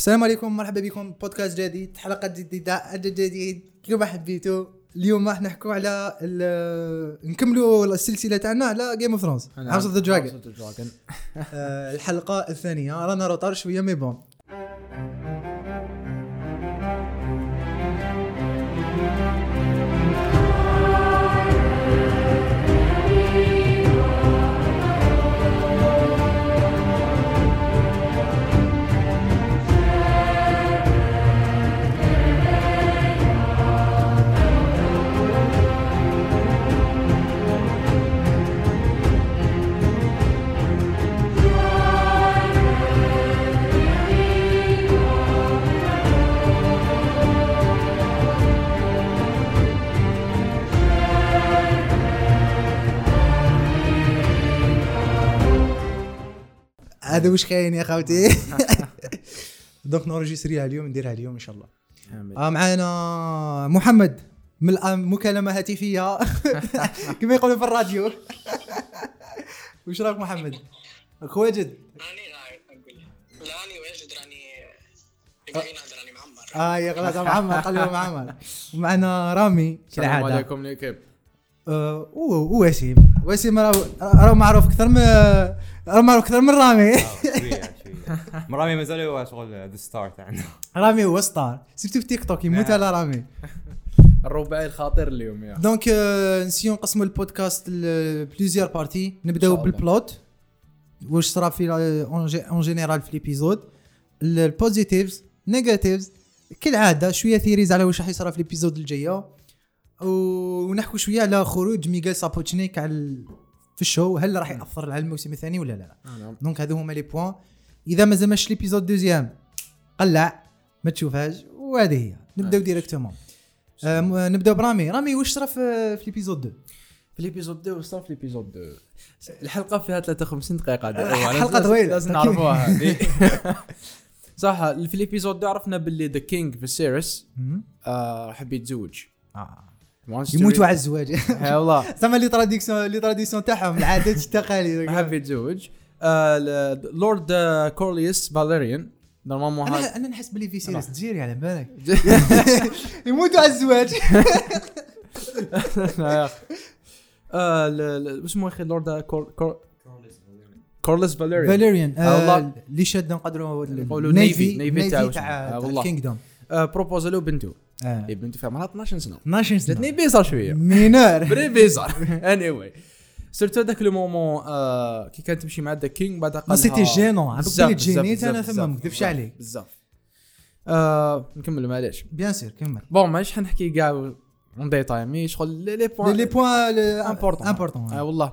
السلام عليكم مرحبا بكم. بودكاست جديد حلقة جديدة عدد جديد. كما حبيتوا اليوم راح نحكوا على نكملوا السلسلة تاعنا على Game of Thrones House of the Dragon الحلقة الثانية رانا retard شوية mais bon. هذا وش كاين يا خاوتي donc نورجيستريها اليوم نديرها اليوم إن شاء الله. آه معانا محمد من مكالمة هاتفية. كما يقولوا في الراديو؟ وش رأيك محمد؟ راك واجد؟ راني لا راني واجد راني نهضر راني معمر. آه يا غلط معمر قلبه معمر. ومعنا رامي. السلام عليكم l'équipe آه، و- ووسيم وسيم راهو راهو معروف أكثر من راهو معروف أكثر من رامي. شوية مرامي مازال هو شغل the star تاعنا رامي هو star surtout في تيك توك يموت على رامي. الرباعي الخاطر اليوم يا. donc آه، نسيو نقسموا البودكاست ل plusieurs parties نبداو. بال plot واش صرا في en général في l'épisode ال positives negatives كالعادة شوية theories على واش راح يصرا في l'épisode الجاية. ونحكوا شوية على خروج ميغيل سابوتشنيك على في ال show. هل راح يأثر على الموسم الثاني ولا لا؟ نعم. donc هذو هما les points. إذا ما زمش l'épisode deuxième قلع ما تشوفهاش وهذه هي. نبداو directement. آه نبداو برامي. رامي واش صرا في l'épisode 2 في l'épisode 2 وصار في l'épisode 2 الحلقة فيها 53 دقيقة أيوة، حلقة لازم- نعرفوها صح في l'épisode 2 عرفنا باللي the King Viserys آه حب يتزوج. يموتوا على الزواج. إيه والله. زعما les traditions les traditions تاعهم العادات التقاليد. حب يتزوج آه لورد آه، كورليس فاليريان. normalement أنا أنا نحس بلي فيسيريس تجيري على بالك. يموتوا على الزواج. آه. واسمه يا أخي لورد كور كور كورليس فاليريان والله. اللي شاد نقدروا نقولوا navy- navy تاع اسمه. ال kingdom propose له بنته. آه. بنته فيها عمرها 12 سنة. 12 سنة. جاتني bizarre شوية. mineure very bizarre. anyway surtout ذاك le moment آه، كي كانت تمشي مع the king بعد قال ما c'était gênant بزاف- جينيت أنا ثم ما نكذبش عليك. بزاف. آه، نكمل معليش. bien sûr كمل. bon ماش حنحكي كاع en détail mais شغل les points les points importants importants آه والله.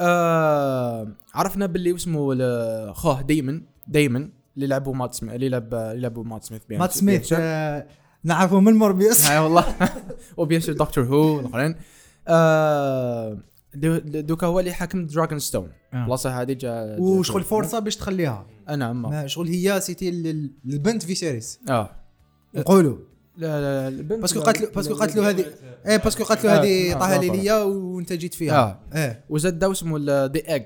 آه عرفنا باللي اسمه خوه دايمن دايمن اللي لعبوا مات سميث اللي لعب اللي لعبوا مات سميث بيان- مات سميث. آه، نعرفه من موربيوس. اي والله. وبيان سور دكتور هو الاخرين آه دو- دوكا هو اللي حاكم دراجون ستون آه. بلاصه هذه جا وشغل فرصه باش تخليها. آه، نعم. ما شغل هي سيتي ال- ال- البنت في سيريس. آه. نقولوا. لا لا البنت باسكو لا- قاتلوا باسكو لا- قاتلوا هذه إيه باسكو قاتلوا آه، هذه آه، طاها آه، ليلية وانت جيت آه. فيها إيه. وزاد داو اسمه دي ايج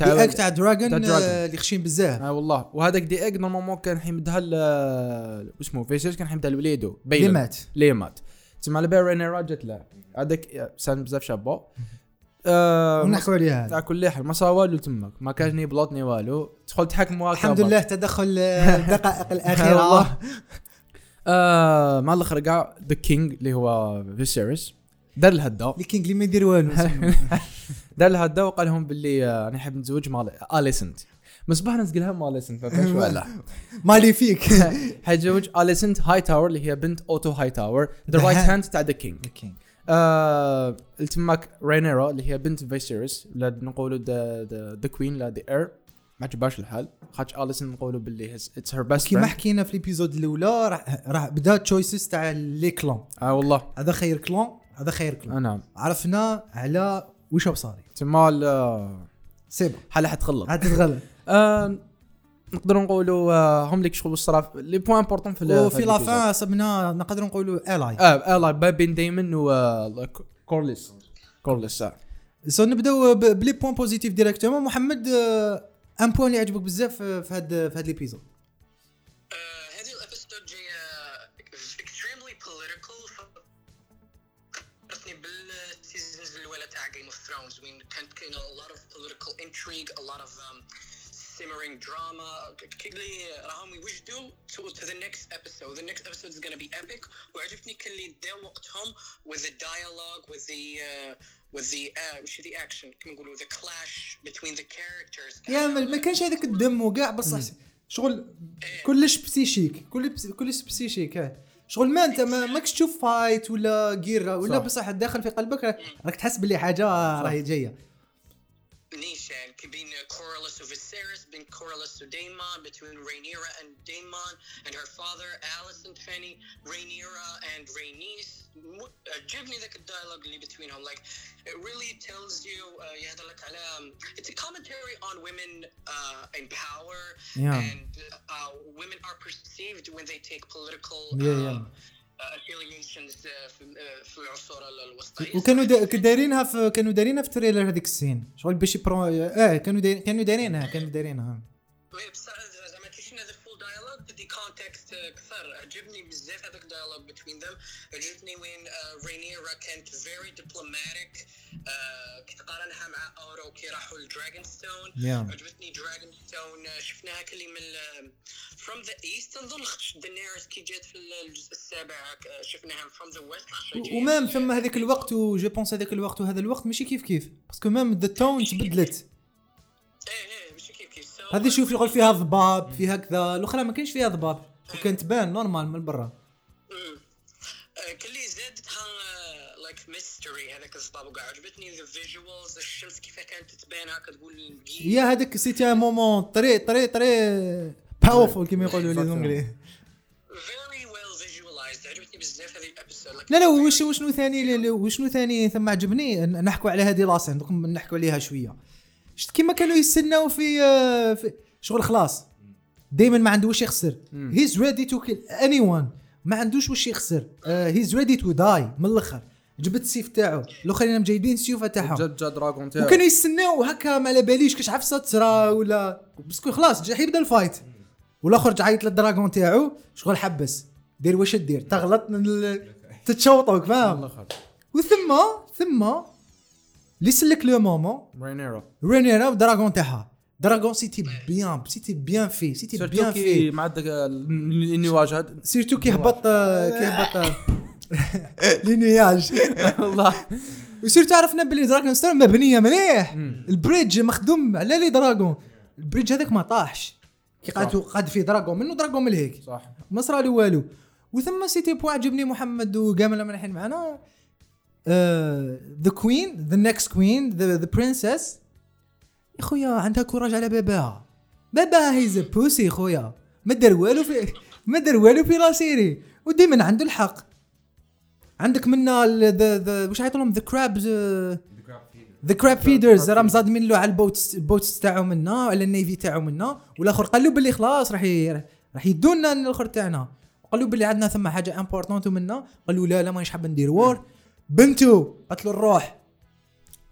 دي اك تاع دراجون تاع. آه، اللي خشين بزاف. آه والله. وهذاك دي ايج نورمالمون كان حيمدها ل اسمه فيسيرس كان حيمدها لوليدو بيلن مات ليه مات تسمع على بالي رينيرا جات له هذاك سان بزاف شابو. آه ونحكوا عليها على كل حال. ما صار والو تمك ما كان ني بلوط ني والو. تدخل تحكم الحمد لله تدخل آه، الدقائق الأخيرة. آه مع الأخر كاع ذا كينج اللي هو فيسيرس دار الهدا اللي king اللي ما يدير والو. دار الهدا وقال لهم باللي آه، أنا حاب نتزوج مع آليسنت. مصباح ناس قالها مع آليسنت ما فيهاش ولا مالي فيك. حيتزوج آليسنت هاي تاور اللي هي بنت أوتو هاي تاور the right. hand تاع the king آه التماك رينيرا اللي هي بنت فيسيرس ولا نقولوا the queen لا the heir ما عجبهاش الحال. خاطش اليسن نقولوا باللي it's her best كيما حكينا في ال épisode الأولى راح بدا تشويسز تاع لي كلون آه والله. هذا خير كلون هذا خير آه كلون نعم عرفنا على وش بصاري. تما ال- سي بون حالة حتخلط عاد تتغلب؟ آه نقدروا نقولوا آه هم ليك شغل الصراف لي بوان امبورطون في وفي الإبيزود. لافان صبنا نقدروا نقولوا الاي آه آه لا بين دايمن و آه، كورليس كورليس آه. سو نبداو بلي بوان بوزيتيف ديريكتومون محمد آه، ان بوان اللي عجبك بزاف آه، في هاد في هاد ليبيزود intrigue a lot of um, simmering drama. كلي راهم يوجدوا to, to the next episode. The next episode is gonna be epic. وعجبتني كلي داو وقتهم with the dialogue with the uh, with the uh, وش the action. كما نقولوا the clash between the characters. يا ما كانش هذاك الدم وكاع بصح. شغل كلش بسيشيك. كل بس- كلش بسيشيك آه. شغل ما انت ما ماكش تشوف فايت ولا جير ولا صح. بصح داخل في قلبك راك تحس باللي حاجة راهي جاية. Nishag, being Corolus of Viserys, being Corolus of Daemon, between Rhaenyra and Daemon, and her father, Alicent Fanny, Rhaenyra and Rhaenys. Jibni the uh, dialogue between them, like, it really tells you, uh, um, it's a commentary on women uh, in power, yeah. and uh, women are perceived when they take political yeah, um, yeah uh, affiliations uh, في, العصور الوسطى. وكانوا دا دايرينها في كانوا دايرينها في trailer هذيك ال scène شغل باش يبرو آه كانوا دايرين كانوا دايرينها كانوا دايرينها وي بصح زعما كي شفنا the full dialogue ب the context كثر. عجبني بزاف هذاك ال dialogue بين them عجبني وين رينيرا كانت very diplomatic كي تقارنها مع اورو كي راحوا لدراجون ستون. عجبتني دراجون ستون شفناها كلي من from the east نظن دينيرس كي جات في الجزء السابع آه، شفناها from the west و même ثم هذاك الوقت و je pense هذاك الوقت وهذا الوقت ماشي كيف كيف. parce que même the tone تبدلت. إيه إيه ماشي كيف كيف. So, هذه شوف يقول فيها ضباب فيها كذا الأخرى ما كانش فيها ضباب. وكانت تبان normal من برا. كلي زادتها like mystery هذاك الضباب وكاع عجبتني the visuals الشمس كيف كانت تبان هكا تقول يا هذاك c'était moment très très très powerful كما يقولوا لي لا لا وش وشنو ثاني؟ ل- وشنو ثاني ثم عجبني؟ ن- نحكوا على هذه la scène donc نحكوا عليها شوية. شفت كيما كانوا يستناو في, آه، في شغل خلاص. دائما ما عنده واش يخسر. he's ready to kill anyone ما عندوش واش يخسر. he's ready to die من الأخر. جبت السيف تاعو. الأخرين جايبين السيوفه تاعهم. جا جا dragon تاعو. وكانوا يستناو هكا ما على باليش كاش عفسة تصرا ولا parce que خلاص جا يبدا ال fight. والاخر عيط لل dragon تاعو شغل حبس. دير واش دير تغلط تتشوطوك فاهم؟ وثم ثم اللي سلك لو مومون. رينيرا رينيرا ودراغون تاعها. دراغون سيتي بيان سيتي بيان في سيتي بيان كي في مع داك النواج هاد سيرتو كيهبط آه، كيهبط لينياج والله وسيرتو عرفنا بلي دراغون ستار مبنية مليح. البريدج مخدوم على لي دراغون البريدج هذاك ما طاحش. كي قعد قعد فيه دراغون منه دراغون من هيك صح. ما صرا له والو. وثم سيتي بوا عجبني محمد وكامل لما الحين معنا. ذا كوين ذا نيكست كوين ذا برنسس يا خويا عندها كوراج على باباها. باباها هيز بوسي خويا. ما دار والو في ما دار والو في لا سيري وديما عنده الحق. عندك منا ذا ذا واش عيطوا لهم؟ ذا كرابز ذا كراب فيدرز راهم صادمين له على البوت البوت تاعو منا على النيفي تاعو منا. والآخر قال له باللي خلاص راح راح يدونا الآخر تاعنا. قال له باللي عندنا ثم حاجة امبورطونت منا. قال له لا لا مانيش حاب ندير وور بنته قالت له الروح.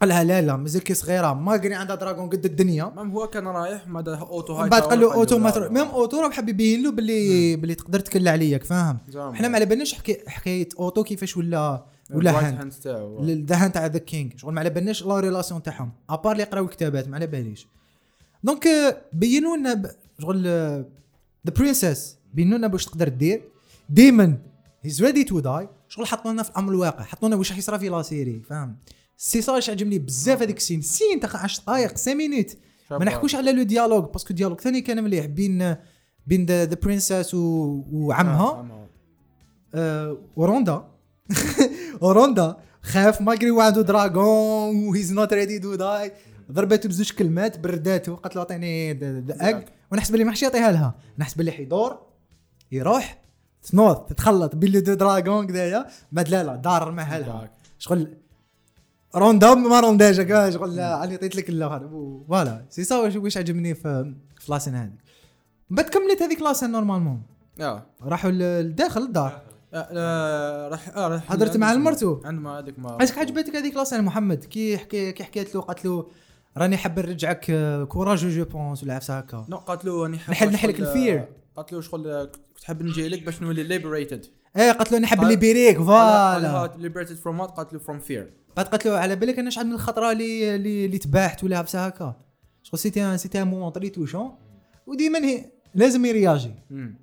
قال لها لا لا مازال كي صغيره ما قري عندها دراغون قد الدنيا. مام هو كان رايح ما دا أوتو هاي من بعد قال له أوتو ما تروح. ميم أوتو راه حاب يبين له باللي باللي تقدر تكل عليك فاهم. إحنا ما على بالناش حكايه أوتو كيفاش ولا تاعو الذهن تاع ذا كينج شغل ما على بالناش لا ريلاسيون تاعهم ابار اللي يقراو الكتابات ما على باليش. donc آه، بينوا لنا شغل the princess بينوا لنا باش تقدر دير. ديما he's ready to die شغل حطوا لنا في الأمر الواقع حطوا لنا واش راح يصرى في la série فاهم؟ سي صار عجبني بزاف هذيك ال scène. scène تاع 10 دقائق 5 minutes ما. نحكوش على le dialogue parce que ال dialogue ثاني كان مليح بين بين the princess وعمها. آه،. آه، وروندا. وروندا خاف ما قري عنده dragon و he's not ready to die ضربته بزوج كلمات برداته قالت له أعطيني اج ونحسب اللي ما حش يعطيها لها. نحسب اللي حيدور يروح تنوض تتخلط بين دو دراغون كذايا. بعد لا لا دار معها لها شغل روندا ما رونداش هكا شغل علي عطيت لك الآخر فوالا سي سا واش واش عجبني في في لاسين هذيك. من بعد كملت هذيك لاسين نورمالمون آه. راحوا لداخل الدار. راح آه راح حضرت مع المرتو؟ عندما هذيك ما عايزك عجبتك هذيك لاسين محمد. كي حكي كي حكيت له قالت له راني حاب نرجعك كوراجو جو بونس ولا عفسه هكا. نو قالت له راني حاب نحل- نحلك شغل- الفير. قالت له شغل كنت حاب نجي لك باش نولي ليبريتد إيه قالت له نحب اللي بيريك فوالا. ليبريتد فروم وات قالت له فروم فير بعد قالت له على بالك أنا شحال من الخطرة اللي اللي, تباحت ولا هبسه هكا. شغل سيتي سيتي ان مومون طري توشون وديما لازم يرياجي.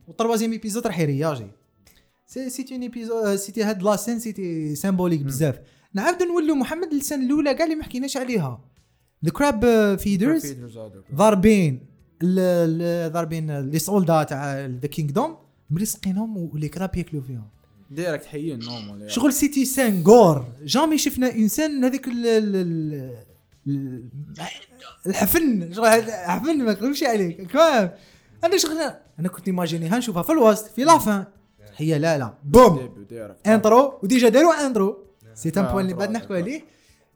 والتروازيام ايبيزود راح يرياجي. c'est c'était un épisode c'était هاد la scène c'était symbolique بزاف. نعاودو نولو محمد السنة الأولى كاع اللي ما حكيناش عليها. ال crab feeders ضاربين ضاربين les soldats تاع the kingdom ملصقينهم و les crabes ياكلوا فيهم direct حيين normal شغل c'était c'est gore. jamais شفنا إنسان هذيك ال- ال- ال- ال- الحفن. شغل حفن ما نقولش عليك. فاهم أنا شغل أنا كنت imaginer ها نشوفها في الوسط في la fin هي لا لا. بوم. intro وديجا داروا intro c'est un آه، point اللي بعد نحكوا. عليه.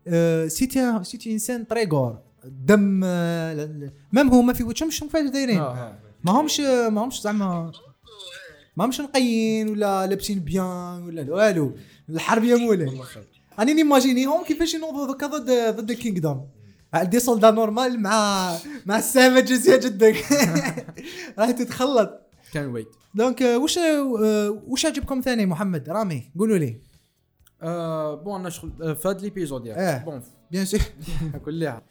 آه، c'était c'était une scène très gore دم آه، même هما في وجههم شنو فاش دايرين؟ آه. ما همش ما همش زعما ما همش نقيين ولا لابسين bien ولا لا. والو. الحرب يا مولاي راني ن imaginer هم كيفاش ينوضوا دوكا ضد ضد ال kingdom des soldats normal مع مع ال savages يا جدك راح تتخلط. كان ويت دونك آه، واش آه، واش عجبكم ثاني محمد؟ رامي قولوا لي. bon أنا شغل آه، في هذا l'épisode إيه. يعني bon. bien sûr. كلها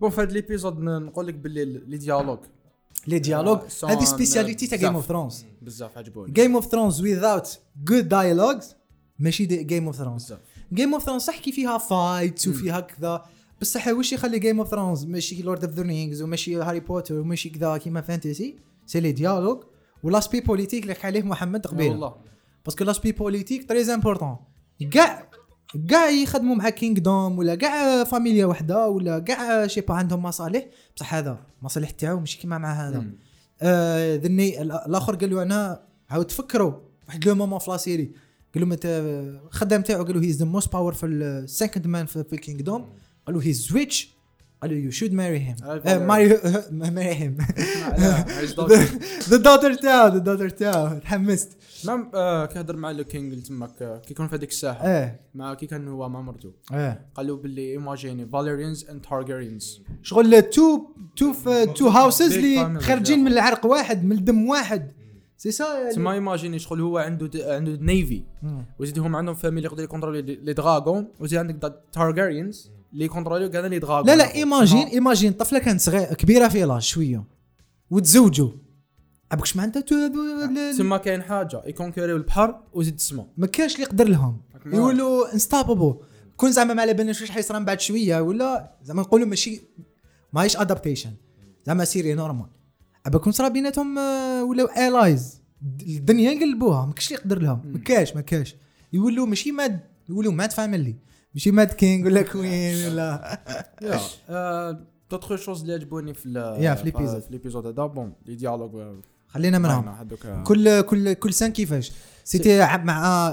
bon في هذا l'épisode نقول لك باللي les dialogues les dialogues آه، هذه spécialité تاع. Game of Thrones بزاف عجبوني. Game of Thrones without good dialogues ماشي Game of Thrones Game of Thrones صح كي فيها fights وفيها كذا بصح واش يخلي Game of Thrones ماشي Lord of the Rings وماشي Harry Potter وماشي كذا كيما fantasy c'est les dialogues و l'aspect politique اللي حكى عليه محمد قبيلة. والله. parce que l'aspect politique très important كاع كاع يخدموا مع kingdom ولا كاع فاميليا وحدة ولا كاع شي با عندهم مصالح. بصح هذا مصالح تاعو ماشي كيما مع هذا. آه ذني الآخر قال له أنا عاود تفكروا. واحد le moment في la série. قال له الخدام تاعو قال له he's the most powerful second man في ال kingdom قال له he's rich قال له you should marry him marry marry him. the daughter تاعو the daughter تاعو تحمست même كيهضر مع ال king اللي تماك آه، كي يكون في هذيك الساحة. إيه. مع كي كان هو مع مرته إيه. قال له باللي imaginez Velaryons and Targaryens شغل two two two houses Big اللي خارجين. من العرق واحد من الدم واحد. سي سا تما imaginez شغل هو عنده عنده navy وزيد هم عندهم family يقدر ي contrôler les dragons وزيد عندك Targaryens اللي ي contrôler و كاع les dragons لا لا imagine imagine طفلة كانت صغيرة كبيرة في l'âge شوية وتزوجوا two هذو ال- تما كاين حاجة ي conquérir و البحر وزيد السما ما كانش اللي يقدر لهم. يقولوا unstoppable كون زعما ما على بالناش واش حيصرى من بعد شوية ولا زعما نقولوا ماشي ماهيش adaptation زعما série normal ابا كون صرا بيناتهم آه، ولاو allies الدنيا قلبوها ما كاش اللي يقدر لهم. ما كاش ما كاش يقولوا ماشي mad يقولوا mad family ماشي mad king ولا queen ولا d'autres choses اللي عجبوني في يا، في l'épisode. في l'épisode هذا. bon les dialogues خلينا منهم آه، كل كل كل سنه كيفاش؟ سيتي مع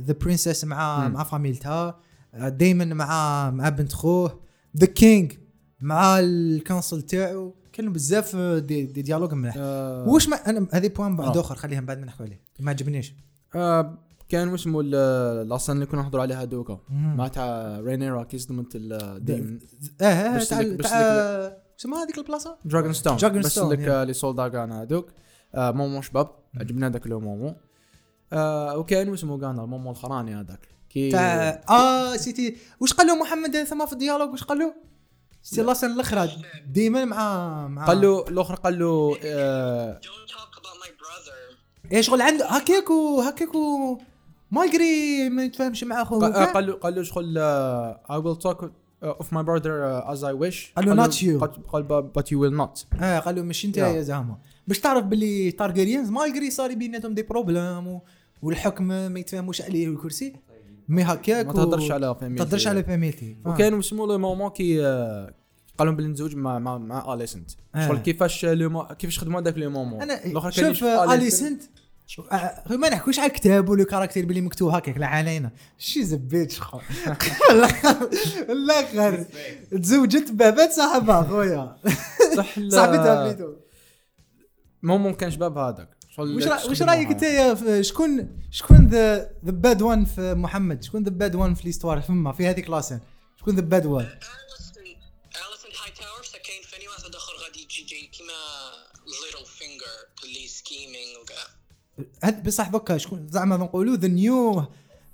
ذا برنسس مع مم. مع فاميلتها دايما مع مع بنت خوه ذا كينج مع الكونسل تاعو. كانوا بزاف دي, دي ديالوج مليح آه، واش ما أنا هذه بوان بعد آه. آخر خليها من بعد ما نحكوا عليه. ما عجبنيش. آه، كان واسمو ال- لاصان اللي كنا نهضروا عليها دوكا. مع تاع رينيرا كي صدمت الديم آه آه تاع شنو هذيك البلاصة؟ دراجون ستون Dragon بس Stone, لك les soldats كان هذوك آه، moment شباب. عجبنا هذاك le moment آه، وكان واسمو كان ال moment الاخراني هذاك. كي تاع آه c'était. واش قال له محمد ثما في ال dialogue؟ واش قال له؟ c'était la scène الأخرى ديما مع مع قال له الأخر قال له آه،. إيه شغل عنده. هكاك وهكاك و malgré ما يتفاهمش مع اخوه قال- آه،. قال له قال له شغل آه، talk uh, of my brother uh, as I wish قال له not you. قال- قال ب- but you will not آه قال له مش انت yeah. زعما باش تعرف باللي تارجيريانز malgré صار بيناتهم des problèmes. والحكم ما يتفاهموش عليه والكرسي mais هكاك ما تهضرش على ما فاميلتي تهضرش على فاميلتي وكان وسمو le moment كي آه، قال لهم بلي نتزوج مع مع مع اليسنت آه. شغل كيفاش لو مو- كيفاش خدموا هذاك le moment أنا شوف. اليسنت آه، ما نحكوش على الكتاب ولا caractère باللي مكتوب هكاك لا علينا. شي زبيت شخو. الآخر تزوجت بابات صاحبها خويا. صح صاحبتها بليتو مومون كان شباب هذاك خدموها رأيك أنت شكون شكون ذا ذا باد وان في محمد؟ شكون ذا باد وان في ليستوار فما في هذيك لاسين. شكون ذا باد وان سكاين ثاني واحد آخر غادي يجي جاي كيما ليتل فينجر اللي سكيمينج وكاع بصح دوكا شكون زعما نقولوا the new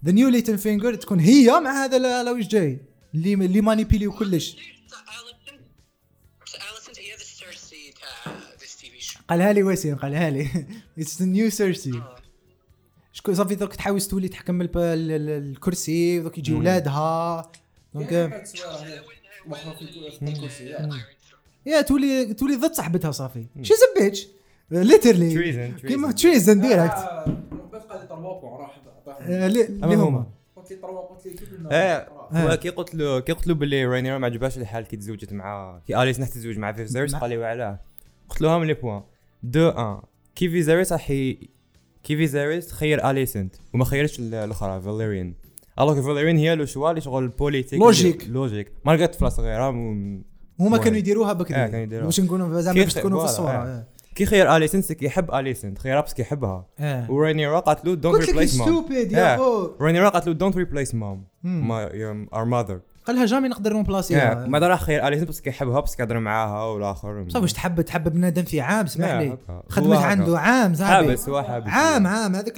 the new Littlefinger تكون هي مع هذا لا لا واش جاي؟ اللي اللي manipulé كلش. ذا قالها لي وسيم قالها لي. it's new Cersei شكون صافي دوك تحاول تولي تحكم الكرسي ودوك يجي ولادها. donc yeah تولي تولي ضد صاحبتها صافي. she's a bitch ليترلي كيما. تريزن ديريكت قال لي طرواقو راح آه، اللي اللي أما هما إيه آه. هو كي قلت له كي قلت له باللي رينيرا ما عجبهاش الحال كي تزوجت مع كي آليس نحت تزوج مع فيزيرس مع- قال لي وعلاه قلت له هم لي بوان دو أن كي فيزيرس راح كي فيزيرس خير اليسنت وما خيرش ال- الأخرى فاليريان ألوغ فاليريان هي لو شوا اللي شغل بوليتيك لوجيك. لوجيك ما لقات فلا صغيره هما. كانوا يديروها بكري آه،. باش نكونوا زعما باش تكونوا في الصورة آه. آه. كي خير اليسنت خيرها بس كيحبها آه. ورينيرا قالت له don't قلت لك replace mom stupid yeah آه. خو رينيرا قالت له don't replace mom. our mother قالها jamais نقدر نبلاسيها ما راح خير اليسنت بس كيحبها بس كيهضر معاها والآخر. صافي واش تحب؟ تحب بنادم في عام اسمح يا لي. خدمت. عنده عام صاحبي حابس هو حابس. عام عام. هذاك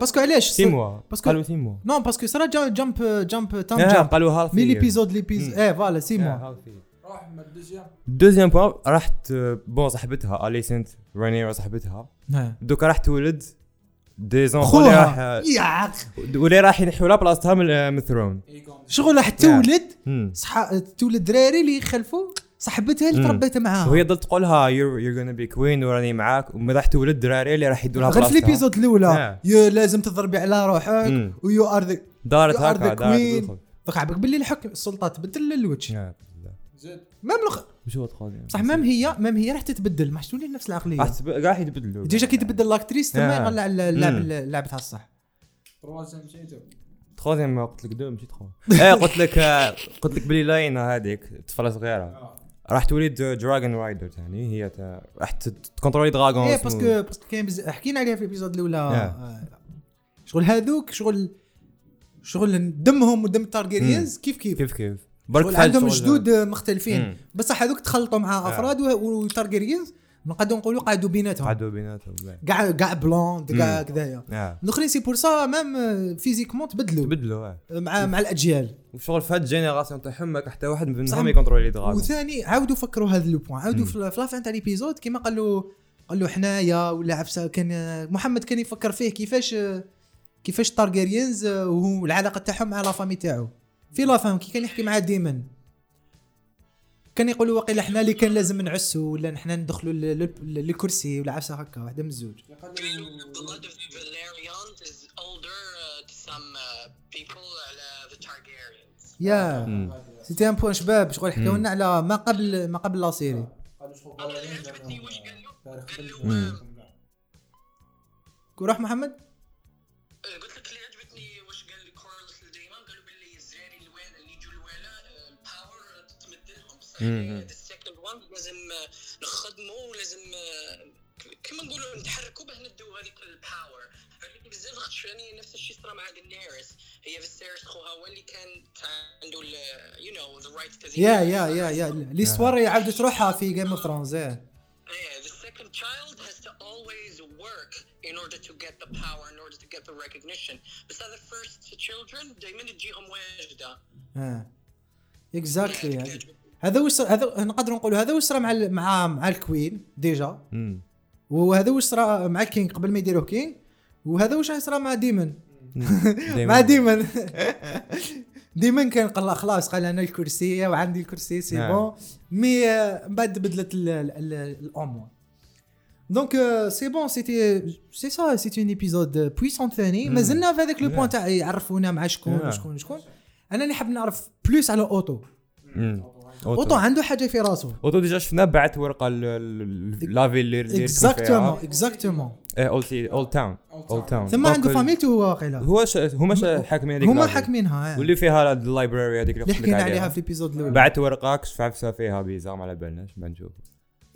parce que علاش؟ six mois parce que- قالوا six mois non parce que صرا ju- jump jump time آه، jump. قالوا ها لفي mais l'épisode l'épisode. إيه voilà six mois deuxième point راحت bon صاحبتها اليسنت رينيرا صاحبتها. آه. دوكا راح تولد des enfants اللي راح يا واللي راح ينحوا لها بلاصتها من من ال throne. شغل راح تولد. صح تولد دراري اللي يخلفوا صاحبتها اللي. تربيت معاها. وهي ضل تقولها you're you're gonna be queen وراني معاك. وما راح تولد دراري اللي راح يدوا لها غير في ال épisode الأولى. آه. لازم تضربي على روحك. و you are the دارت هكا دارت باللي الحكم السلطه تبدل للوجه زيد ميم لخ... وش هو تخاذ صح ميم هي ميم هي راح تتبدل. ما تولي نفس العقلية. راح تب- راح يتبدلوا. ديجا كي تبدل لاكتريس تما آه. يطلع اللاعب مم. اللاعب تاع الصح. تروازيام مشيتو تخوزيام ما قلت لك دو ماشي تخو إيه قلت لك آه، قلت لك بلي لاينا هذيك طفله صغيره راح تولد دراجون رايدر ثاني هي تا- راح تكونترولي دراغون إيه باسكو باسكو كاين. حكينا عليها في الابيزود الأولى. آه. شغل هذوك شغل شغل دمهم ودم التارجيريانز كيف كيف؟ كيف كيف؟ فهاد عندهم جدود مختلفين مم. بصح هذوك تخلطوا مع آه. أفراد والتارجيريانز نقدروا نقولوا قعدوا بيناتهم قعدوا بيناتهم لا. كاع كاع blonds كاع. كذايا آه. الاخرين c'est pour ça même physiquement تبدلوا تبدلوا آه. مع مع الأجيال وشغل في هاد ال génération تاعهم حتى واحد. منهم يكونترولي dragon وثاني عاودوا فكروا هذا le point عاودوا. في la fin تاع l'épisode كيما قال له قال له حنايا ولا عفسة كان محمد كان يفكر فيه كيفاش كيفاش تارجيريانز وهو العلاقة تاعهم مع la famille تاعو في la fin كي كان يحكي مع ديمن. كان يقولوا واقيلا حنا اللي كان لازم نعسوا ولا حنا ندخلوا للكرسي ولا عفسة هكا واحدة من الزوج. yeah. c'était un point شباب شغل حكاو لنا على ما قبل ما قبل la série أنا اللي عجبتني واش قال له قال له مم. روح محمد؟ لهم بصح مم. the second one لازم نخدموا لازم آه، كما نقولوا نتحركوا باه ندوا هذيك ال power بزاف راني نفس الشيء صرا مع دينيريس. هي فيسيرس خوها هو اللي كان عنده you know the right to yeah yeah yeah yeah. l'histoire عاودت روحها في Game of Thrones Yeah, the second child has to always work in order to get the power, in order to get the recognition. بس the first children دائما تجيهم واجدة. آه exactly هذا وش هذا نقدر نقولوا هذا وش صرا مع ال- مع مع ال queen déjà. وهذا وش صرا مع ال king قبل ما يديروه king وهذا وش صرا مع ديمن. مع ديمن ديمن كان قال لا خلاص قال أنا الكرسي وعندي الكرسي سي نعم. bon mais آه، من بعد بدلت ال- ال- ال- الأمور donc c'est bon c'était c'est ça c'était un épisode puissant ثاني ما زلنا في هذاك le point نعم. تاع يعرفونا مع شكون نعم. وشكون وشكون أنا اللي حاب نعرف plus على اوتو. أوتو عنده حاجة في راسه أوتو déjà شفنا بعت ورقة la ville اللي exactement. exactement إيه Old Oldtown Oldtown ثم عنده فاميلته هو واقيلا هو ش... هما. حاكمين هذيك هما. حاكمينها آه. واللي فيها ال library هذيك اللي حكينا عليها في ال épisode الأول بعت ورقة كشف عفسة فيها بيزا ما على بالناش بعد نشوف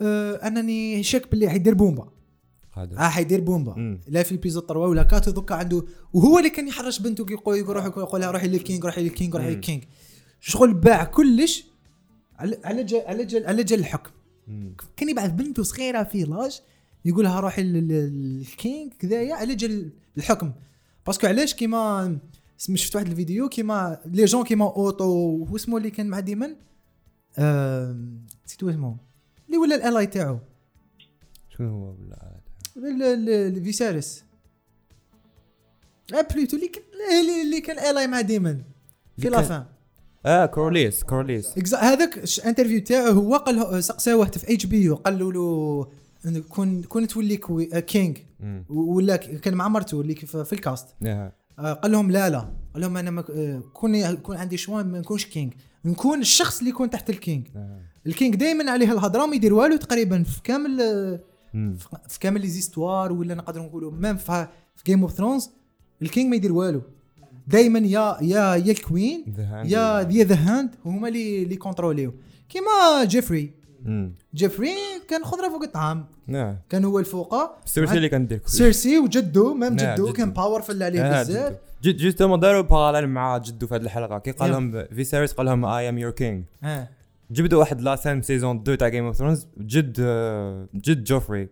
آه أنني شك باللي حيدير بومبا هذا آه حيدير بومبا مم. لا في l'épisode 3 ولا quatre دوكا عنده وهو اللي كان يحرش بنته كي يقول يقول روح يقول لها روحي لل king روحي لل king روحي مم. لل king شغل باع كلش على جال على جال على جال الحكم. كان يبعث بنته صغيرة في l'âge يقولها روحي لل- لل- لل king كذايا على جال الحكم. parce que علاش كيما شفت واحد الفيديو كيما les gens كيما أوتو هو اسمه اللي كان مع ديمن؟ نسيت اسمه. اللي ولا ال ally تاعو. شنو هو ال- الفيسارس أه plutôt اللي كان اللي- كان ally مع ديمن. في اللي la كان- fin آه كورليس كورليس هذاك ش- interview تاعو هو قال سقساه واحد في HBO قال له كون كون تولي آه، king. و- ولا كان مع مرته اللي في ال cast آه. آه، قال لهم لا لا قال لهم أنا آه، كون يكون عندي choix ما نكونش king نكون الشخص اللي يكون تحت ال king آه. ال king دائما عليه الهضرة ما يدير والو تقريبا في كامل آه،. في- كامل les histoires ولا نقدروا نقولوا même في في Game of Thrones ال king ما يدير والو دائما يا يا يا hand. يا يا the hand هما اللي اللي كونتروليو كيما جيفري. جيفري كان خضره فوق الطعام نعم كان هو الفوقة سيرسي اللي كان دير. سيرسي وجدو même نعم، جدو. كان powerful عليه آه، بزاف. جد justement داروا parallèle مع جدو في هذه الحلقة كي قال. لهم فيسيريس قال لهم I am your king جبدوا واحد la scène saison 2 تاع Game of Thrones جد جد جوفري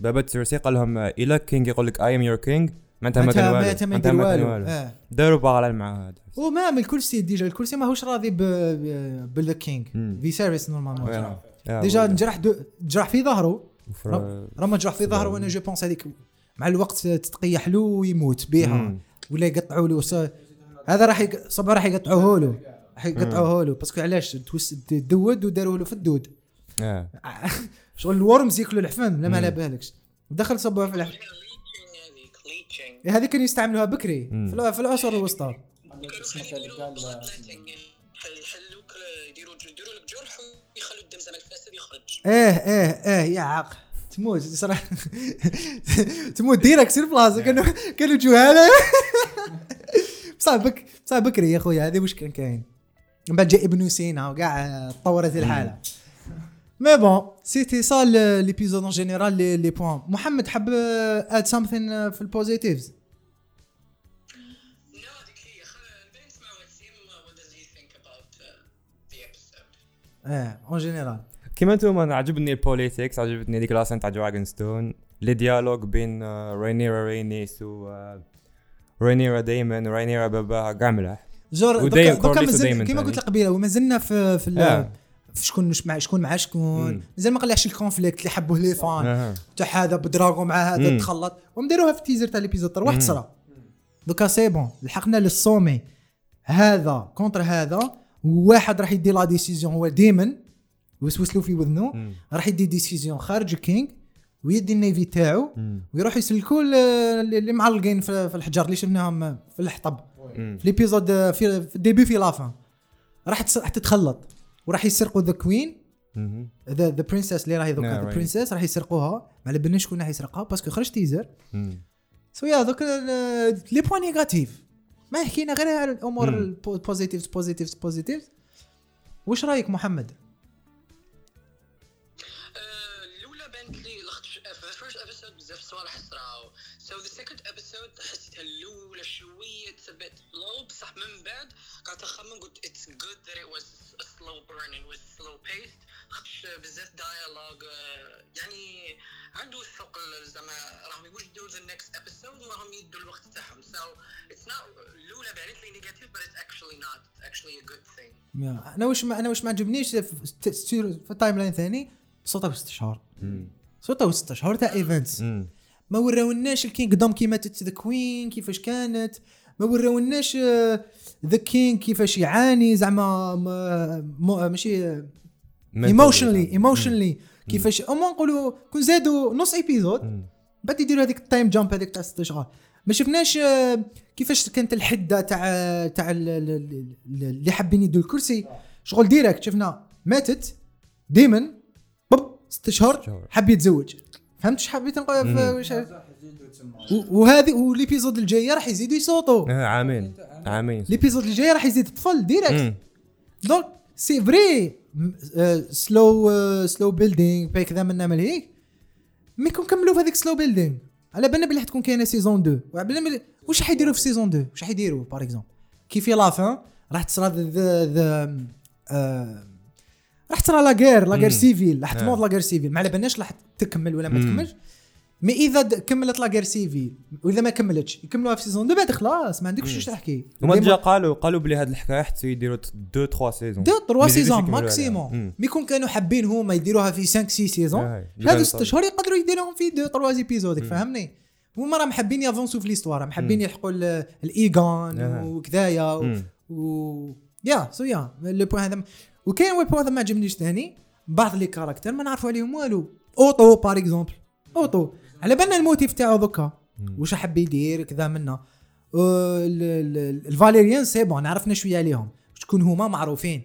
بابا سيرسي قال لهم الا king يقول لك I am your king ما والو معناتها ما يدير ما كان والو والو داروا parallèle مع هذا وما من الكرسي déjà الكرسي ماهوش راضي بال the king مم. فيسيريس normalement déjà. نجرح دو- جرح في ظهره. راه ما جرح في ظهره وأنا je pense هذيك مع الوقت تتقيح له ويموت بها. ولا يقطعوا له هذا راح يق... صبع راح يقطعوه له. راح يقطعوه له. parce que علاش؟ توس دود وداروا له في الدود. شغل ال worms ياكلوا الحفن لا ما. على بالكش. دخل صبوه في الحفن. هذه كانوا يستعملوها بكري مم. في الع- في العصور الوسطى. يديروا يحلوك يديروا يديروا لك جرح ويخلوا الدم زعما الفاسد يخرج إيه إيه إيه يا عاق تموت صراحة. تموت direct sur place كانوا كانوا جهاله بصح بك بصح بكري يا خويا هذه واش كان كاين. من بعد جاء ابن سينا وكاع تطورت الحالة. mais bon c'était ça l'épisode en général les les points محمد حب add something في ال positives آه en général كيما أنتم أنا عجبني ال politics عجبتني ديك la scène تاع Dragonstone les dialogues بين رينيرا رينيس و رينيرا دايمون ورينيرا باباها كاع ملاح جور دوكا مازال كيما. قلت لك قبيلة وما زلنا في في آه. في شكون مش مع شكون مع شكون. مازال ما قلعش ال conflict اللي حبوه les fans أها. تاع هذا بدراغو مع هذا. تخلط ومديروها في ال teaser تاع l'épisode واحد مم. صرا دوكا c'est bon لحقنا لل sommet هذا contre هذا واحد راح يدي la décision هو ديمن وسوس له في وذنه مم. راح يدي décision خارج ال king ويدي ال neveu تاعو. ويروح يسلكوا ال- اللي معلقين في الحجر اللي شفناهم في الحطب. في l'épisode في في ال début في la fin راح تتخلط وراح يسرقوا the queen. the the princess اللي راهي دوكا the. princess راح يسرقوها ما على بالنا شكون راح يسرقها parce que خرج teaser. so يا دوك les points négatifs ما حكينا غير على الأمور مم. ال positives positives positives واش رأيك محمد؟ وقت في ال first episode بزاف صوالح صراو so the second episode حسيتها الأولى شوية تبعت slow بصح من بعد قعدت نخمم قلت it's good that it was slow burn was slow paced خاطش بزاف dialogue يعني عنده الثقل زعما راهم يوجدوا the next episode وراهم يدوا الوقت تاعهم. so it's not الأولى بانت لي negative بس it's actually not it's actually a good thing أنا واش أنا واش ما عجبنيش في ال timeline ثاني؟ صوتها بست شهور 16 شهور تاع events. ما وراوناش ال kingdom كي ماتت the queen كيفاش كانت؟ ما وراوناش آه، the king كيفاش يعاني زعما ماشي آه، emotionally emotionally كيفاش اما نقولوا كون زادوا نص épisode بعد يديروا هذيك ال time jump هذيك تاع ست شهور ما شفناش آه، كيفاش كانت الحدة تاع تاع اللي حابين يدوا الكرسي. شغل direct شفنا ماتت ديمن بب ست شهور. حب يتزوج. فهمت إيش حبيت وهذه و l'épisode الجايه راح يزيدوا يصوتوا. آه، عامين. عامين. l'épisode الجايه راح يزيد طفل direct. donc c'est vrai slow slow building باي كذا من نعمل هيك mais كون كملوا في هذيك slow building على بالنا بلي حتكون كاينة saison 2 وعلى بالنا واش راح يديروا في saison 2 واش راح يديروا par exemple كي في la fin راح تصرى the the راح تصرى la guerre la guerre مم. civile راح. تموت la guerre civile ما على بالناش راح تكمل ولا ما. تكملش mais إذا كملت la guerre civile وإذا ما كملتش يكملوها في saison deux بعد خلاص ما عندكش واش تحكي هما déjà قالوا قالوا بلي هاد الحكاية حتى يديروا 2 3 saisons دو يزيدوش saison. maximum. mais كون كانوا حابين هما يديروها في 5 6 saisons هادو يبان 6 صح. شهور يقدروا يديروهم في deux trois épisodes فهمني هما راهم حابين ي avancer و في l'histoire راهم حابين يلحقوا ال- الإيغون آه. وكذايا. و y a ce y a le point هذا وكاين point هذا ما عجبنيش ثاني بعض les caractères ما نعرفوا عليهم والو. اوتو par exemple اوتو على بالنا ال motif تاعو دوكا. واش حب يدير كذا منا. الفاليريان c'est bon عرفنا شوية عليهم. شكون هما معروفين.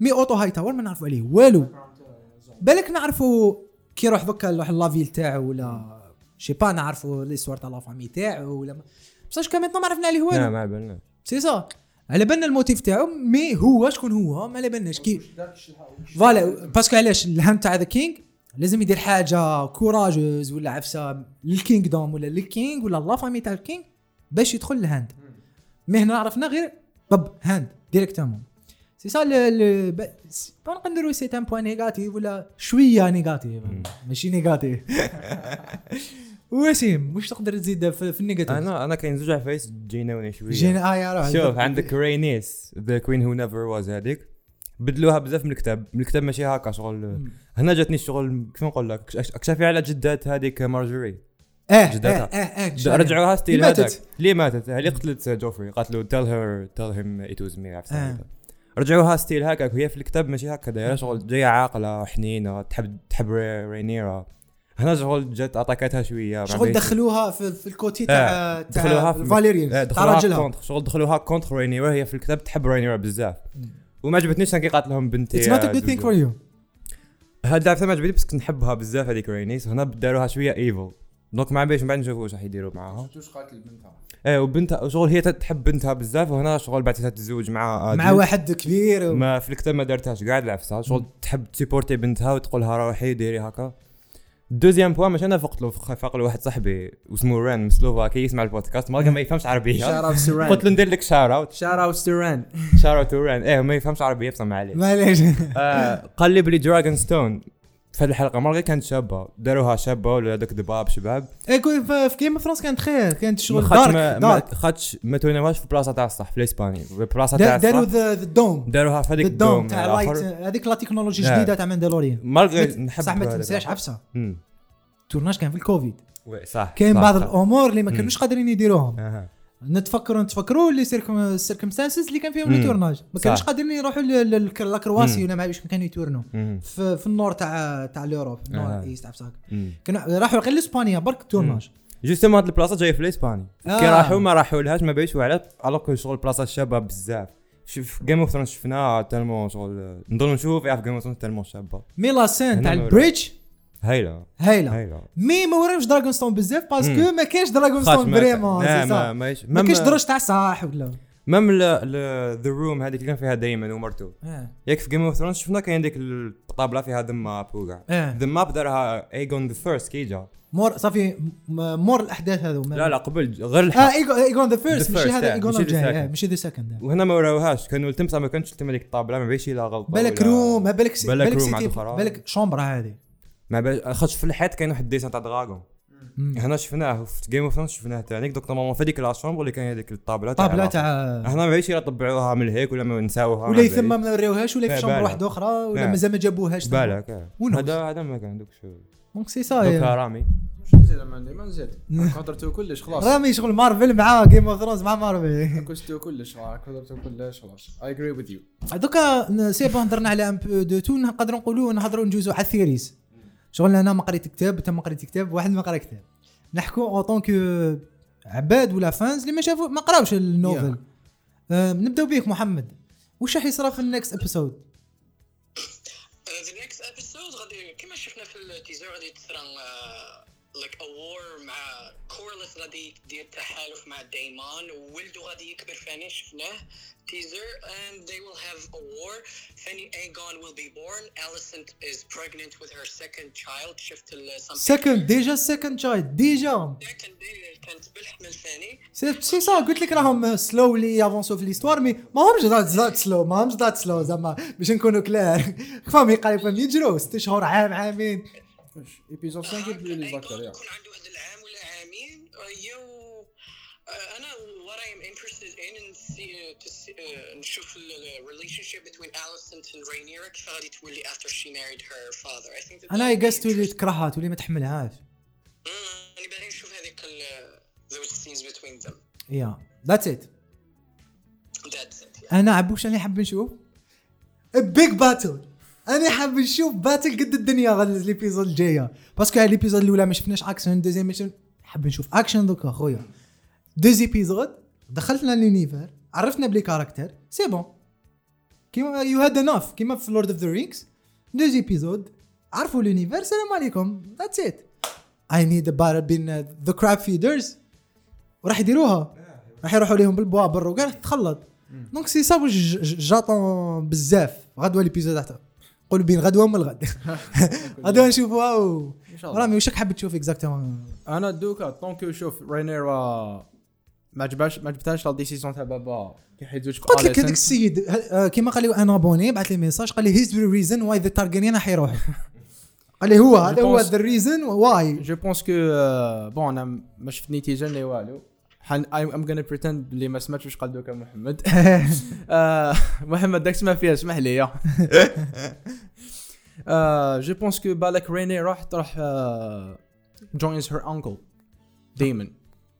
mais اوتو هاي تاور ما نعرفوا عليه. والو. بالك نعرفوا كي يروح دوكا يروح la ville تاعو ولا شي با نعرفوا l'histoire تاع la famille تاعو ولا بصح كان ما عرفنا عليه والو. لا mais c'est ça. على بالنا ال motif تاعو mais هو شكون هو؟ ما على بالناش. كي voilà parce que علاش؟ ال hand تاع the king لازم يدير حاجة courageuse ولا عفسة لل kingdom ولا لل king ولا la famille تاع ال king باش يدخل ال hand mais هنا عرفنا غير طب hand directement. c'est ça ben نقدر نديرو c'est un point négatif ولا شوية négatif ماشي négatif وسيم واش تقدر تزيد في, في ال négatif أنا أنا كاين زوج عفايس جيناوني شوية. جينا آه يا روح شوف عندك رينيس the queen who never was هذيك بدلوها بزاف من الكتاب. من الكتاب ماشي هكا شغل. هنا جاتني الشغل كيف نقول لك؟ اكشفي على جدات هذيك مارجوري. آه جداتها. آه آه رجعوها ستيل. هذاك. ليه ماتت؟ اللي قتلت جوفري. قالت tell him it was me عرفت؟ آه. رجعوها ستيل هكاك. وهي في الكتاب ماشي هكا دايره شغل جاية عاقلة حنينة تحب تحب ري- رينيرا. هنا شغل جات اتاكاتها شوية شغل دخلوها في, في الكوتي تاع آه، تاع دخلوها في فاليريان آه، تاع دخلوها راجلها. شغل دخلوها contre رينيرا هي في الكتاب تحب رينيرا بزاف. وما عجبتنيش كي قالت لهم بنتي it's not a آه، good thing. for you هاد العفسه ما عجبتني بس كنت نحبها بزاف هذيك رينيس هنا داروها شوية evil donc ما عباليش من بعد نشوفوا واش راح يديروا معاها. شفتوش قاتل بنتها؟ إيه وبنتها شغل هي تحب بنتها بزاف وهنا شغل بعد تتزوج مع مع واحد كبير و... ما في الكتاب ما دارتهاش قاعد العفسه شغل تحب ت supporter بنتها وتقولها روحي ديري هكا. deuxième point مش أنا فقت له فاق له واحد صاحبي واسمه ران من سلوفاكي يسمع البودكاست. ما ما يفهمش عربية. shout out قلت له ندير لك shout out shout out سيران شار اوت ران إيه ما يفهمش عربية بصح ما عليه معليش. آه، قال لي بلي دراجون ستون في هذه الحلقة ما كانت شابة داروها شابة ولا هذاك دباب شباب كو- في جيم اوف ثرونز كانت خير كانت شغل دارك ما- دارك خاطش ما توناوهاش في بلاصة تاع الصح في الاسباني في بلاصة تاع داروا الصح ذا دوم داروها في هذيك الدوم تاع. لايت هذيك لا تكنولوجي. جديدة تاع ماندالوريان مالغري نحب صح ما. تنساش عفسة. التورناج كان في الكوفيد وي، صح كاين بعض. الأمور اللي ما. كانوش قادرين يديروهم. نتفكروا نتفكروا اللي ال circumstances اللي كان فيهم مم. ال tournage ما كانوش. قادرين يروحوا ل- ل- la Croatie مم. ولا ما عرفش كانوا ي tourner وا. في, في ال nord تاع تاع ال Europe ال nord آه. est مم. كانوا راحوا غير لإسبانيا برك ال tournage justement هاد البلاصة جاية في الاسباني آه. كي راحوا ما راحوا لهاش ما بايش على الوغ شغل بلاصه شابه بزاف شوف جيم اوف ثرونز شفناها tellement شغل نضل نشوف في جيم اوف ثرونز tellement شابه mais la scène تاع ال bridge هايله هايله mais ما وراهمش دراغون ستون بزاف parce que. ما كاينش دراغون ستون vraiment ما كاينش دروج تاع صح ولا ميم ذا روم هذيك اللي كان فيها دايما ومرته آه ياك في جيم اوف ثرونز شفنا كاين ديك الطابله فيها ذا ماب وكاع آه ذا ماب دارها ايجون ذا فيرست كي جا مور صافي مور الاحداث هذو لا لا قبل غير آه الحق ايجون ايجون ذا فيرست ماشي هذا ايجون الجاي. ماشي ذا سكند وهنا ما وراوهاش كانوا التمسا ما كانش تم هذيك الطابله ما بيش لا غلطه بالك روم بالك بالك سيتي. بالك شومبرا هذه ما خاطش في الحيط كاين واحد الديسان تاع دراغون. هنا شفناه في جيم اوف ثرونز شفناه تانيك دوك نورمالمون في هذيك لا شومبر اللي كاين هذيك الطابلة تاع طابلة العلاقة. تاع هنا ما بيش يطبعوها من هيك ولا ما نساوها ولا يثم ما نوريوهاش ولا لا، في شومبر. واحدة أخرى ولا لا. مازال ما جابوهاش. بالك. هذا هذا ما كان دوك شو. دونك سي دوك سا رامي. شو نزيد ما عندي؟ ما نزيد. قدرتو كلش خلاص. رامي شغل مارفل مع جيم اوف ثرونز مع مارفل كنتو كلش قدرتو كلش خلاص. اي اجري وذ يو دوكا سي بون هضرنا على ان بو دو تو نقدروا نقولوا نهضروا نجوزوا على الثيريز شغل أنا ما قريت كتاب انت ما قريت كتاب واحد ما قرا كتاب. نحكوا en tant que عباد ولا fans اللي ما شافوا ما قراوش ال novel آه، نبداو بيك محمد. وش راح يصرى في ال next episode the next episode غادي كما شفنا في ال teaser غادي تصرى like a war مع كورلس غادي يدير تحالف مع دايمون وولده غادي يكبر ثاني شفناه teaser and they will have a war. ثاني Aegon will be born. Alicent is pregnant with her second child. شفت ال second déjà second child déjà كانت بالحمل ثاني سي سي سا قلت لك راهم slowly ي avancer و في l'histoire mais ما همش that slow ما همش that slow زعما باش نكونوا clairs فهم قريب فهم يجروا ست شهور عام عامين. épisode 5 يبدو لي ذاكر يا يكون عنده هذا yo uh, أنا what I am interested in and see, uh, to see, uh, نشوف ال relationship between Alicent and Rhaenyra كيف غادي تولي after she married her father I think أنا be يقص تولي. تكرهها تولي ما تحملهاش أنا باغي نشوف هذيك ال- those scenes between them yeah that's it that's it yeah. أنا عبوش أنا حاب نشوف big battle أنا حاب نشوف battle قد الدنيا غادي ال épisode الجاية. parce que هاد ال épisode الأولى ما شفناش action deuxième mission حاب نشوف. أكشن دوكا خويا. deux épisodes دخلتنا l'univers عرفنا بلي characters. c'est bon. كيما you had enough كيما في Lord of the Rings deux épisodes عرفوا l'univers السلام عليكم. that's it I need battle بين the Crab Feeders وراح يديروها. راح يروحوا لهم بال boat بال dragon تخلط donc c'est ça واش ج- ج- جاطون بزاف. غدوة l'épisode تاع قولوا بين غدوة من الغد. غدوة نشوفوها و إن شاء الله. رامي واش راك حاب تشوف exactement أنا دوكا tant que شوف رينيرا ما عجباش ما عجبتهاش la décision تاع بابا. كي حيدوش في قلت لك. هذاك السيد آه، كيما قال لي أنا abonné بعث لي message قال لي he's the reason why the Targaryen حيروح قال لي هو هذا هو ذا ريزن واي جو بونس كو بون أنا ما شفت نتيجة لا والو. حن I'm gonna pretend بلي ما سمعتش واش قال دوكا محمد. آه، محمد داك ما فيها اسمح لي je pense que بالك ريني راح تروح joins her uncle Daemon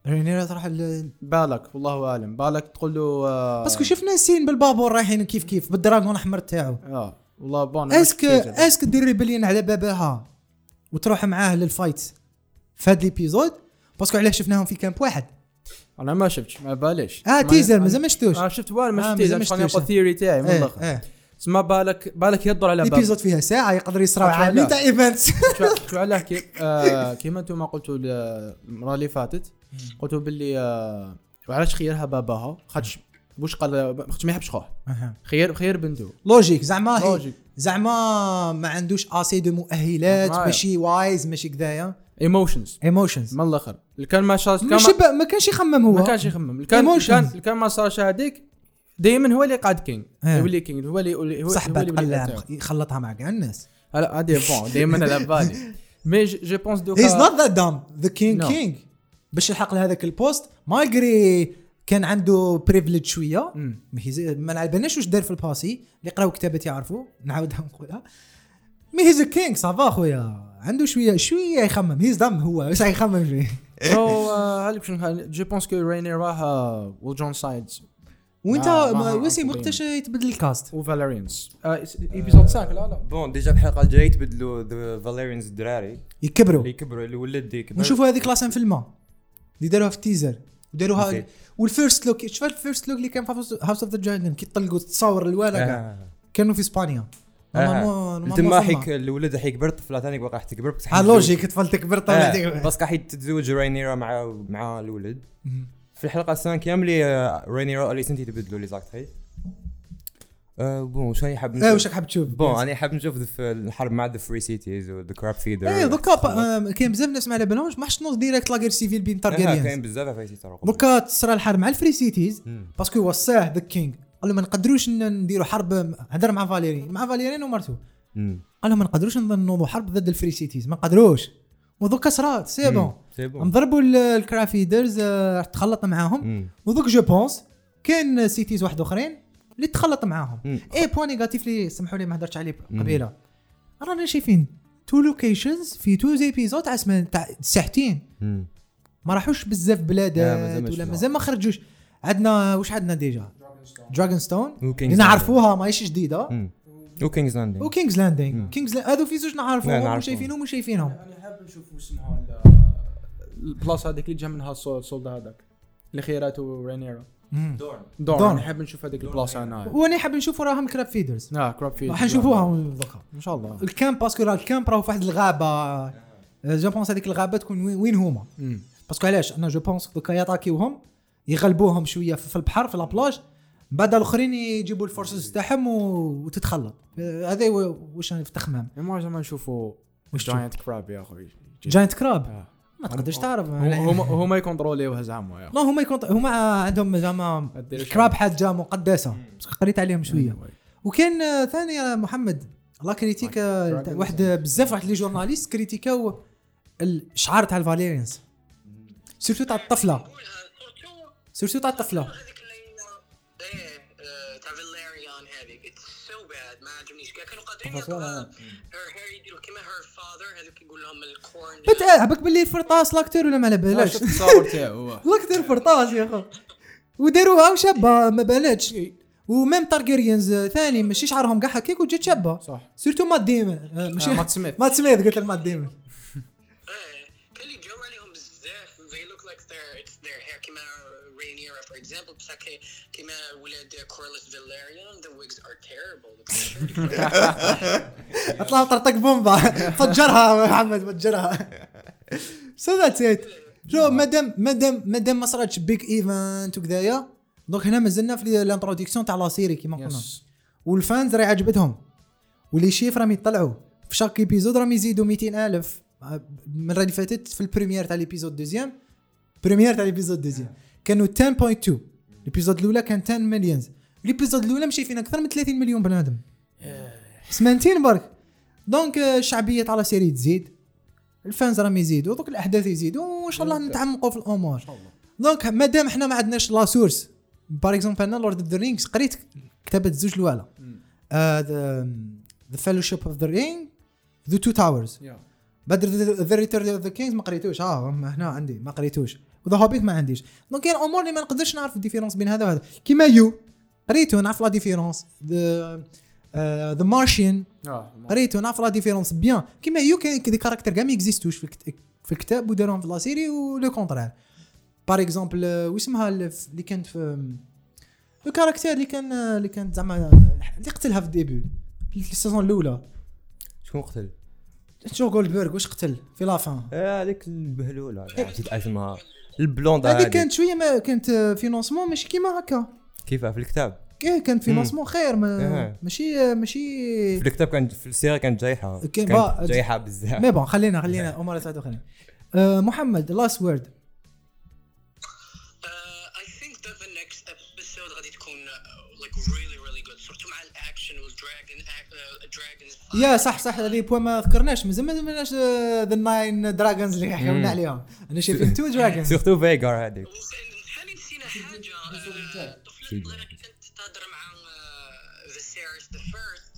رينيرا تروح ال- بالك والله أعلم. بالك تقول له آه، parce que شفنا scène بالبابور رايحين كيف كيف بال dragon الأحمر تاعو. آه والله bon est-ce que est-ce que دير rébellion على باباها وتروح معاه لل fight في هذا ال épisode؟ parce que علاه شفناهم في camp واحد؟ أنا ما شفتش ما باليش آه teaser مازال ما شفتوش أنا شفت والو ما شفت ما teaser شفتوش. نقول theory تاعي من الآخر تسمى بالك بالك يضر على باب ال épisode فيها ساعه يقدر عامين علاه؟ تاع events شو- علاه كي آه كيما أنتم قلتوا المره اللي فاتت قلتوا باللي آه وعلاش خيرها باباها خاطش واش قال خاطش ما يحبش خوه خير خير بنته logique زعما logique. زعما ما عندوش assez de مؤهلات. ماشي wise ماشي كذايا emotions emotions من الآخر. اللي كان ما شاء كان ما, كانش يخمم هو. ما كانش يخمم اللي كان اللي. كان ما صارش هذيك Daemon هو اللي قاعد king إيه. king هو اللي يولي هو هو اللي قال قاعد. يخلطها مع كاع الناس. هلا هذه bon Daemon على بالي. مي جو بونس دوكا هيز نوت ذات دام ذا كينج. كينج باش يلحق لهذاك البوست malgré كان عنده privilège شوية. ما نعلبناش واش دار في ال passé اللي قراو كتابات يعرفوا. نعاودها نقولها. مي هيز كينج صافا خويا. عنده شوية شوية يخمم. هيز دم هو. واش يخمم شوية سو هذيك شنو؟ جو بونس كو ريني راه وجون سايدز وإنت عقوبين. وقتاش يتبدل الكاست. وفاليريانز ايبيزود 5 لا لا بون ديجا الحلقة الجايه يتبدلوا ذا فاليريانز الدراري. يكبروا. اللي يكبروا اللي ولد يكبر ونشوفوا هذيك لاسين في الماء اللي داروها في التيزر وداروها. والفيرست لوك شفت الفيرست لوك اللي كان في هاوس اوف ذا دراجون كي طلقوا تصاور الوالا آه. كانوا في إسبانيا. آه. تما normalement حيك. الولد حيكبر الطفله ثاني باقا راح تكبر ها logique طفل تكبر طلع آه. بس راح تتزوج رينيرا مع مع الولد. في الحلقة ال cinquième اللي آه، رينيرا واليسنت يتبدلوا les actrices آه bon واش هي حاب إيه نشوف؟ واش راك حاب تشوف؟ bon أنا حاب نشوف الحرب مع the Free Cities و the Crab Feeder إيه دوكا آه، كاين بزاف ناس ما على بالهمش ما حش نوض directe la guerre civile بين كاين Targaryens بزاف في سيتر دوكا تصرى الحرب مع ال Free Cities. parce que وصاه the king قال له ما نقدروش نديروا حرب هدر مع فاليرين. مع فاليرين ومرتو. قال لهم ما نقدروش نوضوا حرب ضد ال Free Cities ما نقدروش. ودوكا صرات c'est bon c'est bon نضربوا ال- ال Crab Feeders تخلط معاهم. ودوك je pense كاين cities واحد اخرين اللي تخلط معاهم. et point négatif اللي سمحوا لي ما هدرتش عليه قبيلة. رانا شايفين two locations في two episodes تاع تاع ساعتين. ما راحوش بزاف بلادات ولا. مازال ما خرجوش. عندنا واش عندنا déjà Dragonstone اللي نعرفوها ماهيش جديدة. و King's Landing و King's Landing King's هذو في زوج نعرفوهم. وشايفينهم وشايفينهم أنا حاب نشوف اسمها البلاصه هذيك اللي جا منها ال soldat هذاك. اللي خيراته رينيرا دورن. دورن. نحب نشوف هذيك البلاصه أنا وأنا حاب نشوفوا راهم Crab Feeders آه Crab Feed راح نشوفوها دوكا إن شاء الله. ال camp parce que راه ال camp راه في واحد الغابة. je pense هذيك الغابة تكون وين- هما. parce que علاش؟ أنا je pense دوكا يطاكيوهم يغلبوهم شوية في في البحر في la plage بعد الاخرين يجيبوا ال forces تاعهم وتتخلط. آه، هذا واش في التخمام ما زعما نشوفوا واش جاينت كراب يا أخوي. giant crab آه. ما تقدرش تعرف. هم- هم هما يكونتروليوها زعما لا هما يكون هما عندهم زعما ال crab حاجة مقدسة. قريت عليهم شوية. وكان آه، ثاني يا محمد الله كريتيك واحد بزاف واحد لي جورناليست كريتيكاو الشعار تاع الفاليريانز سيرتو تاع الطفلة. سيرتو تاع الطفلة. هير هير يديروا كيما هير فاذر هذوك يقول لهم الكورن. بت عبك باللي فرطاس لاكتور ولا ما على بالكش شفت التصاور تاعو لاكتور فرطاس يا خو وداروها وشابه ما بانتش و même Targaryens ثاني ماشي شعرهم كاع هكاك وجات شابه صح. surtout مات ديمون آه، ماشي مات سميث. مات سميث قلت لك مات ديمون ولاد كورلس فاليريان the wigs are terrible. أطلع طرطق بومبا. فجرها محمد فجرها. so that's it show مادام مادام مادام ما صراتش big event وكذايا. donc هنا مازلنا في ال introduction تاع la série كيما قلنا. وال fans راهي عجبتهم. و les chiffres راهم يطلعوا. في chaque épisode راهم يزيدوا 200 ألف. المره اللي فاتت في ال première تاع l'épisode deuxième première تاع l'épisode deuxième كانوا 10.2 l'épisode الاولى كان 10 مليون l'épisode الاولى مشي فينا أكثر من 30 مليون بنادم. سمانتين برك. donc آه، الشعبية تاع la série تزيد. ال fans راهم يزيدوا. دوك الأحداث يزيدوا. وإن شاء الله نتعمقوا في الأمور. donc مادام إحنا ما عندناش la source par exemple أنا Lord of the Rings قريت كتابه الزوج الاولى The Fellowship of the Ring The Two Towers بعد The Return of the Kings ما قريتوش. آه هنا عندي ما قريتوش. و The Hobbit ما عنديش. donc كاين امور اللي ما نقدرش نعرف ال différence بين هذا وهذا. كيما You قريتو نعرف la différence. The Martian قريتو نعرف la différence bien كيما You كاين des caractères كاع ما اكزيستوش في الكت- في الكتاب وداروهم في لا سيري ولو كونترير بار اكزومبل واسمها اللي كانت في لو كاركتير اللي كان اللي كانت زعما اللي قتلها في الديبي في السيزون الأولى. شكون قتل؟ شو جولدبرغ واش قتل في لافان آه، هذيك البهلولة. نسيت اسمها البلوندا هذه كانت شوية ما كانت فينونسمون ماشي كيما هكا. كيفاه في الكتاب. كيه كانت فينونسمون خير ما إيه. ماشي ماشي في الكتاب كانت في ال série كانت جايحة. كان كانت جايحة بزاف. mais bon خلينا خلينا امور ثلاثة خلينا. آه، محمد last word يا صح صح هذه point ما ذكرناش. مازال ما ذكرناش the nine dragons اللي حكينا عليهم. أنا شايفين two dragons surtout Vhagar هذيك. ثاني نسينا حاجة آه، الطفله الصغيره كي كانت تهضر مع Viserys the First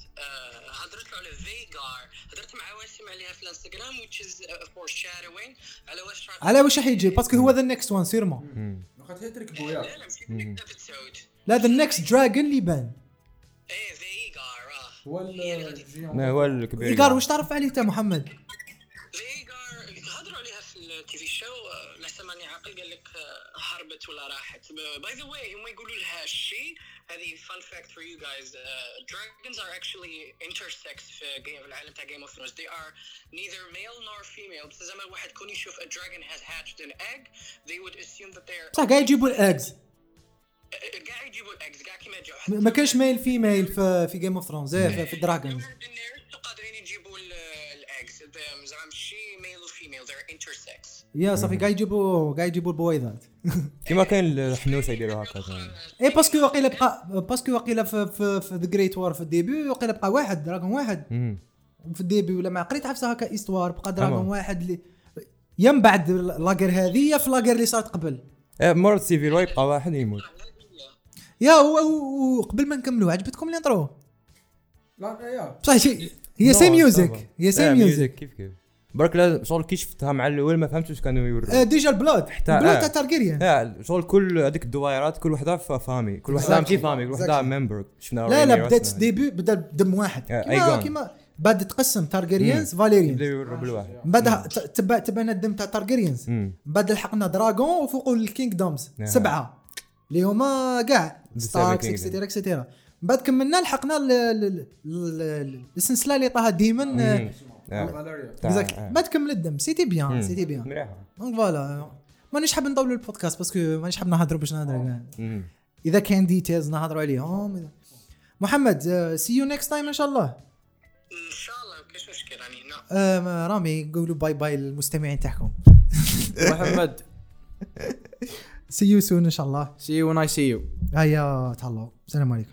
هضرت له على Vhagar هضرت مع واسم عليها في الانستغرام which is uh, foreshadowing على واش راح على واش راح يجي؟ parce que هو the next one sûrement واخا تركبوا يا لا لا the next dragon اللي بان. إيه هو هو الكبير. إيجار واش تعرف عليه أنت محمد؟ Vhagar هضروا عليها في ال TV show لحسن ماني عاقل قال لك آه، هربت ولا راحت. by the way هما يقولوا لها شي؟ هذه fun fact for you guys dragons are actually intersex في العالم تاع Game of Thrones. They are neither male nor female. بس زعما واحد كون يشوف a dragon has hatched an egg they would assume that they're صح قاعد يجيبوا ال eggs آه، قاع يجيبوا ال eggs قاع كيما جاو ما كانش male female في في Game of Thrones في, dragons قادرين يجيبوا ال eggs زعما ماشي male وفيميل they're intersex. يا صافي قاعد يجيبوا قاعد يجيبوا البويضات كيما كاين الحنوسة يديروا هكا. اي باسكو واقيلا بقى باسكو واقيلا في ذا جريت وار في الديبي واقيلا بقى واحد دراجون واحد. في الديبي ولا ما قريت عفسه هكا ايستوار بقى دراجون تمام. واحد اللي يا من بعد لاجر هذه يا في لاجر اللي صارت قبل. آه، مرة سيفيل واي يبقى واحد يموت. يا وقبل ما نكملوا عجبتكم الانترو لا يا. بصح شي- هي سي. ميوزك هي آه، سي ميوزك كيف كيف؟ برك لا شغل كي شفتها مع الأول ما فهمتش واش كانوا يوروا. آه، ديجا البلاد حتى- البلاد آه. تاع تارجيريان لا شغل كل هذيك الدوائرات كل وحدة فامي كل وحدة. ماشي فامي كل وحدة. ممبر شفنا لا لا بدأت. ديبي بدأ بدم واحد. آه، كيما. كيما بعد تقسم تارجيريانز بداو فاليريانز يوروا بالواحد من بعد تبع تبعنا الدم تاع تارجيريانز. من بعد لحقنا دراغون وفوقو الكينغدومز نعم. سبعة. اللي هما كاع Starks. extra extra. من بعد كملنا لحقنا ال- ال- ال- ال- السلسله اللي طاها Daemon. آه. exact آه. بعد كمل الدم. c'était bien. c'était bien. donc voilà مانيش حاب نطولوا البودكاست parce que مانيش حاب نهضروا باش نهضروا. إذا كان details نهضروا عليهم. محمد see you next time إن شاء الله. إن شاء الله كاينش مشكل راني هنا آه، رامي قولوا bye bye للمستمعين تاعكم. محمد. سي يو سون ان شاء الله see you when I see you. هيا تهلاو السلام عليكم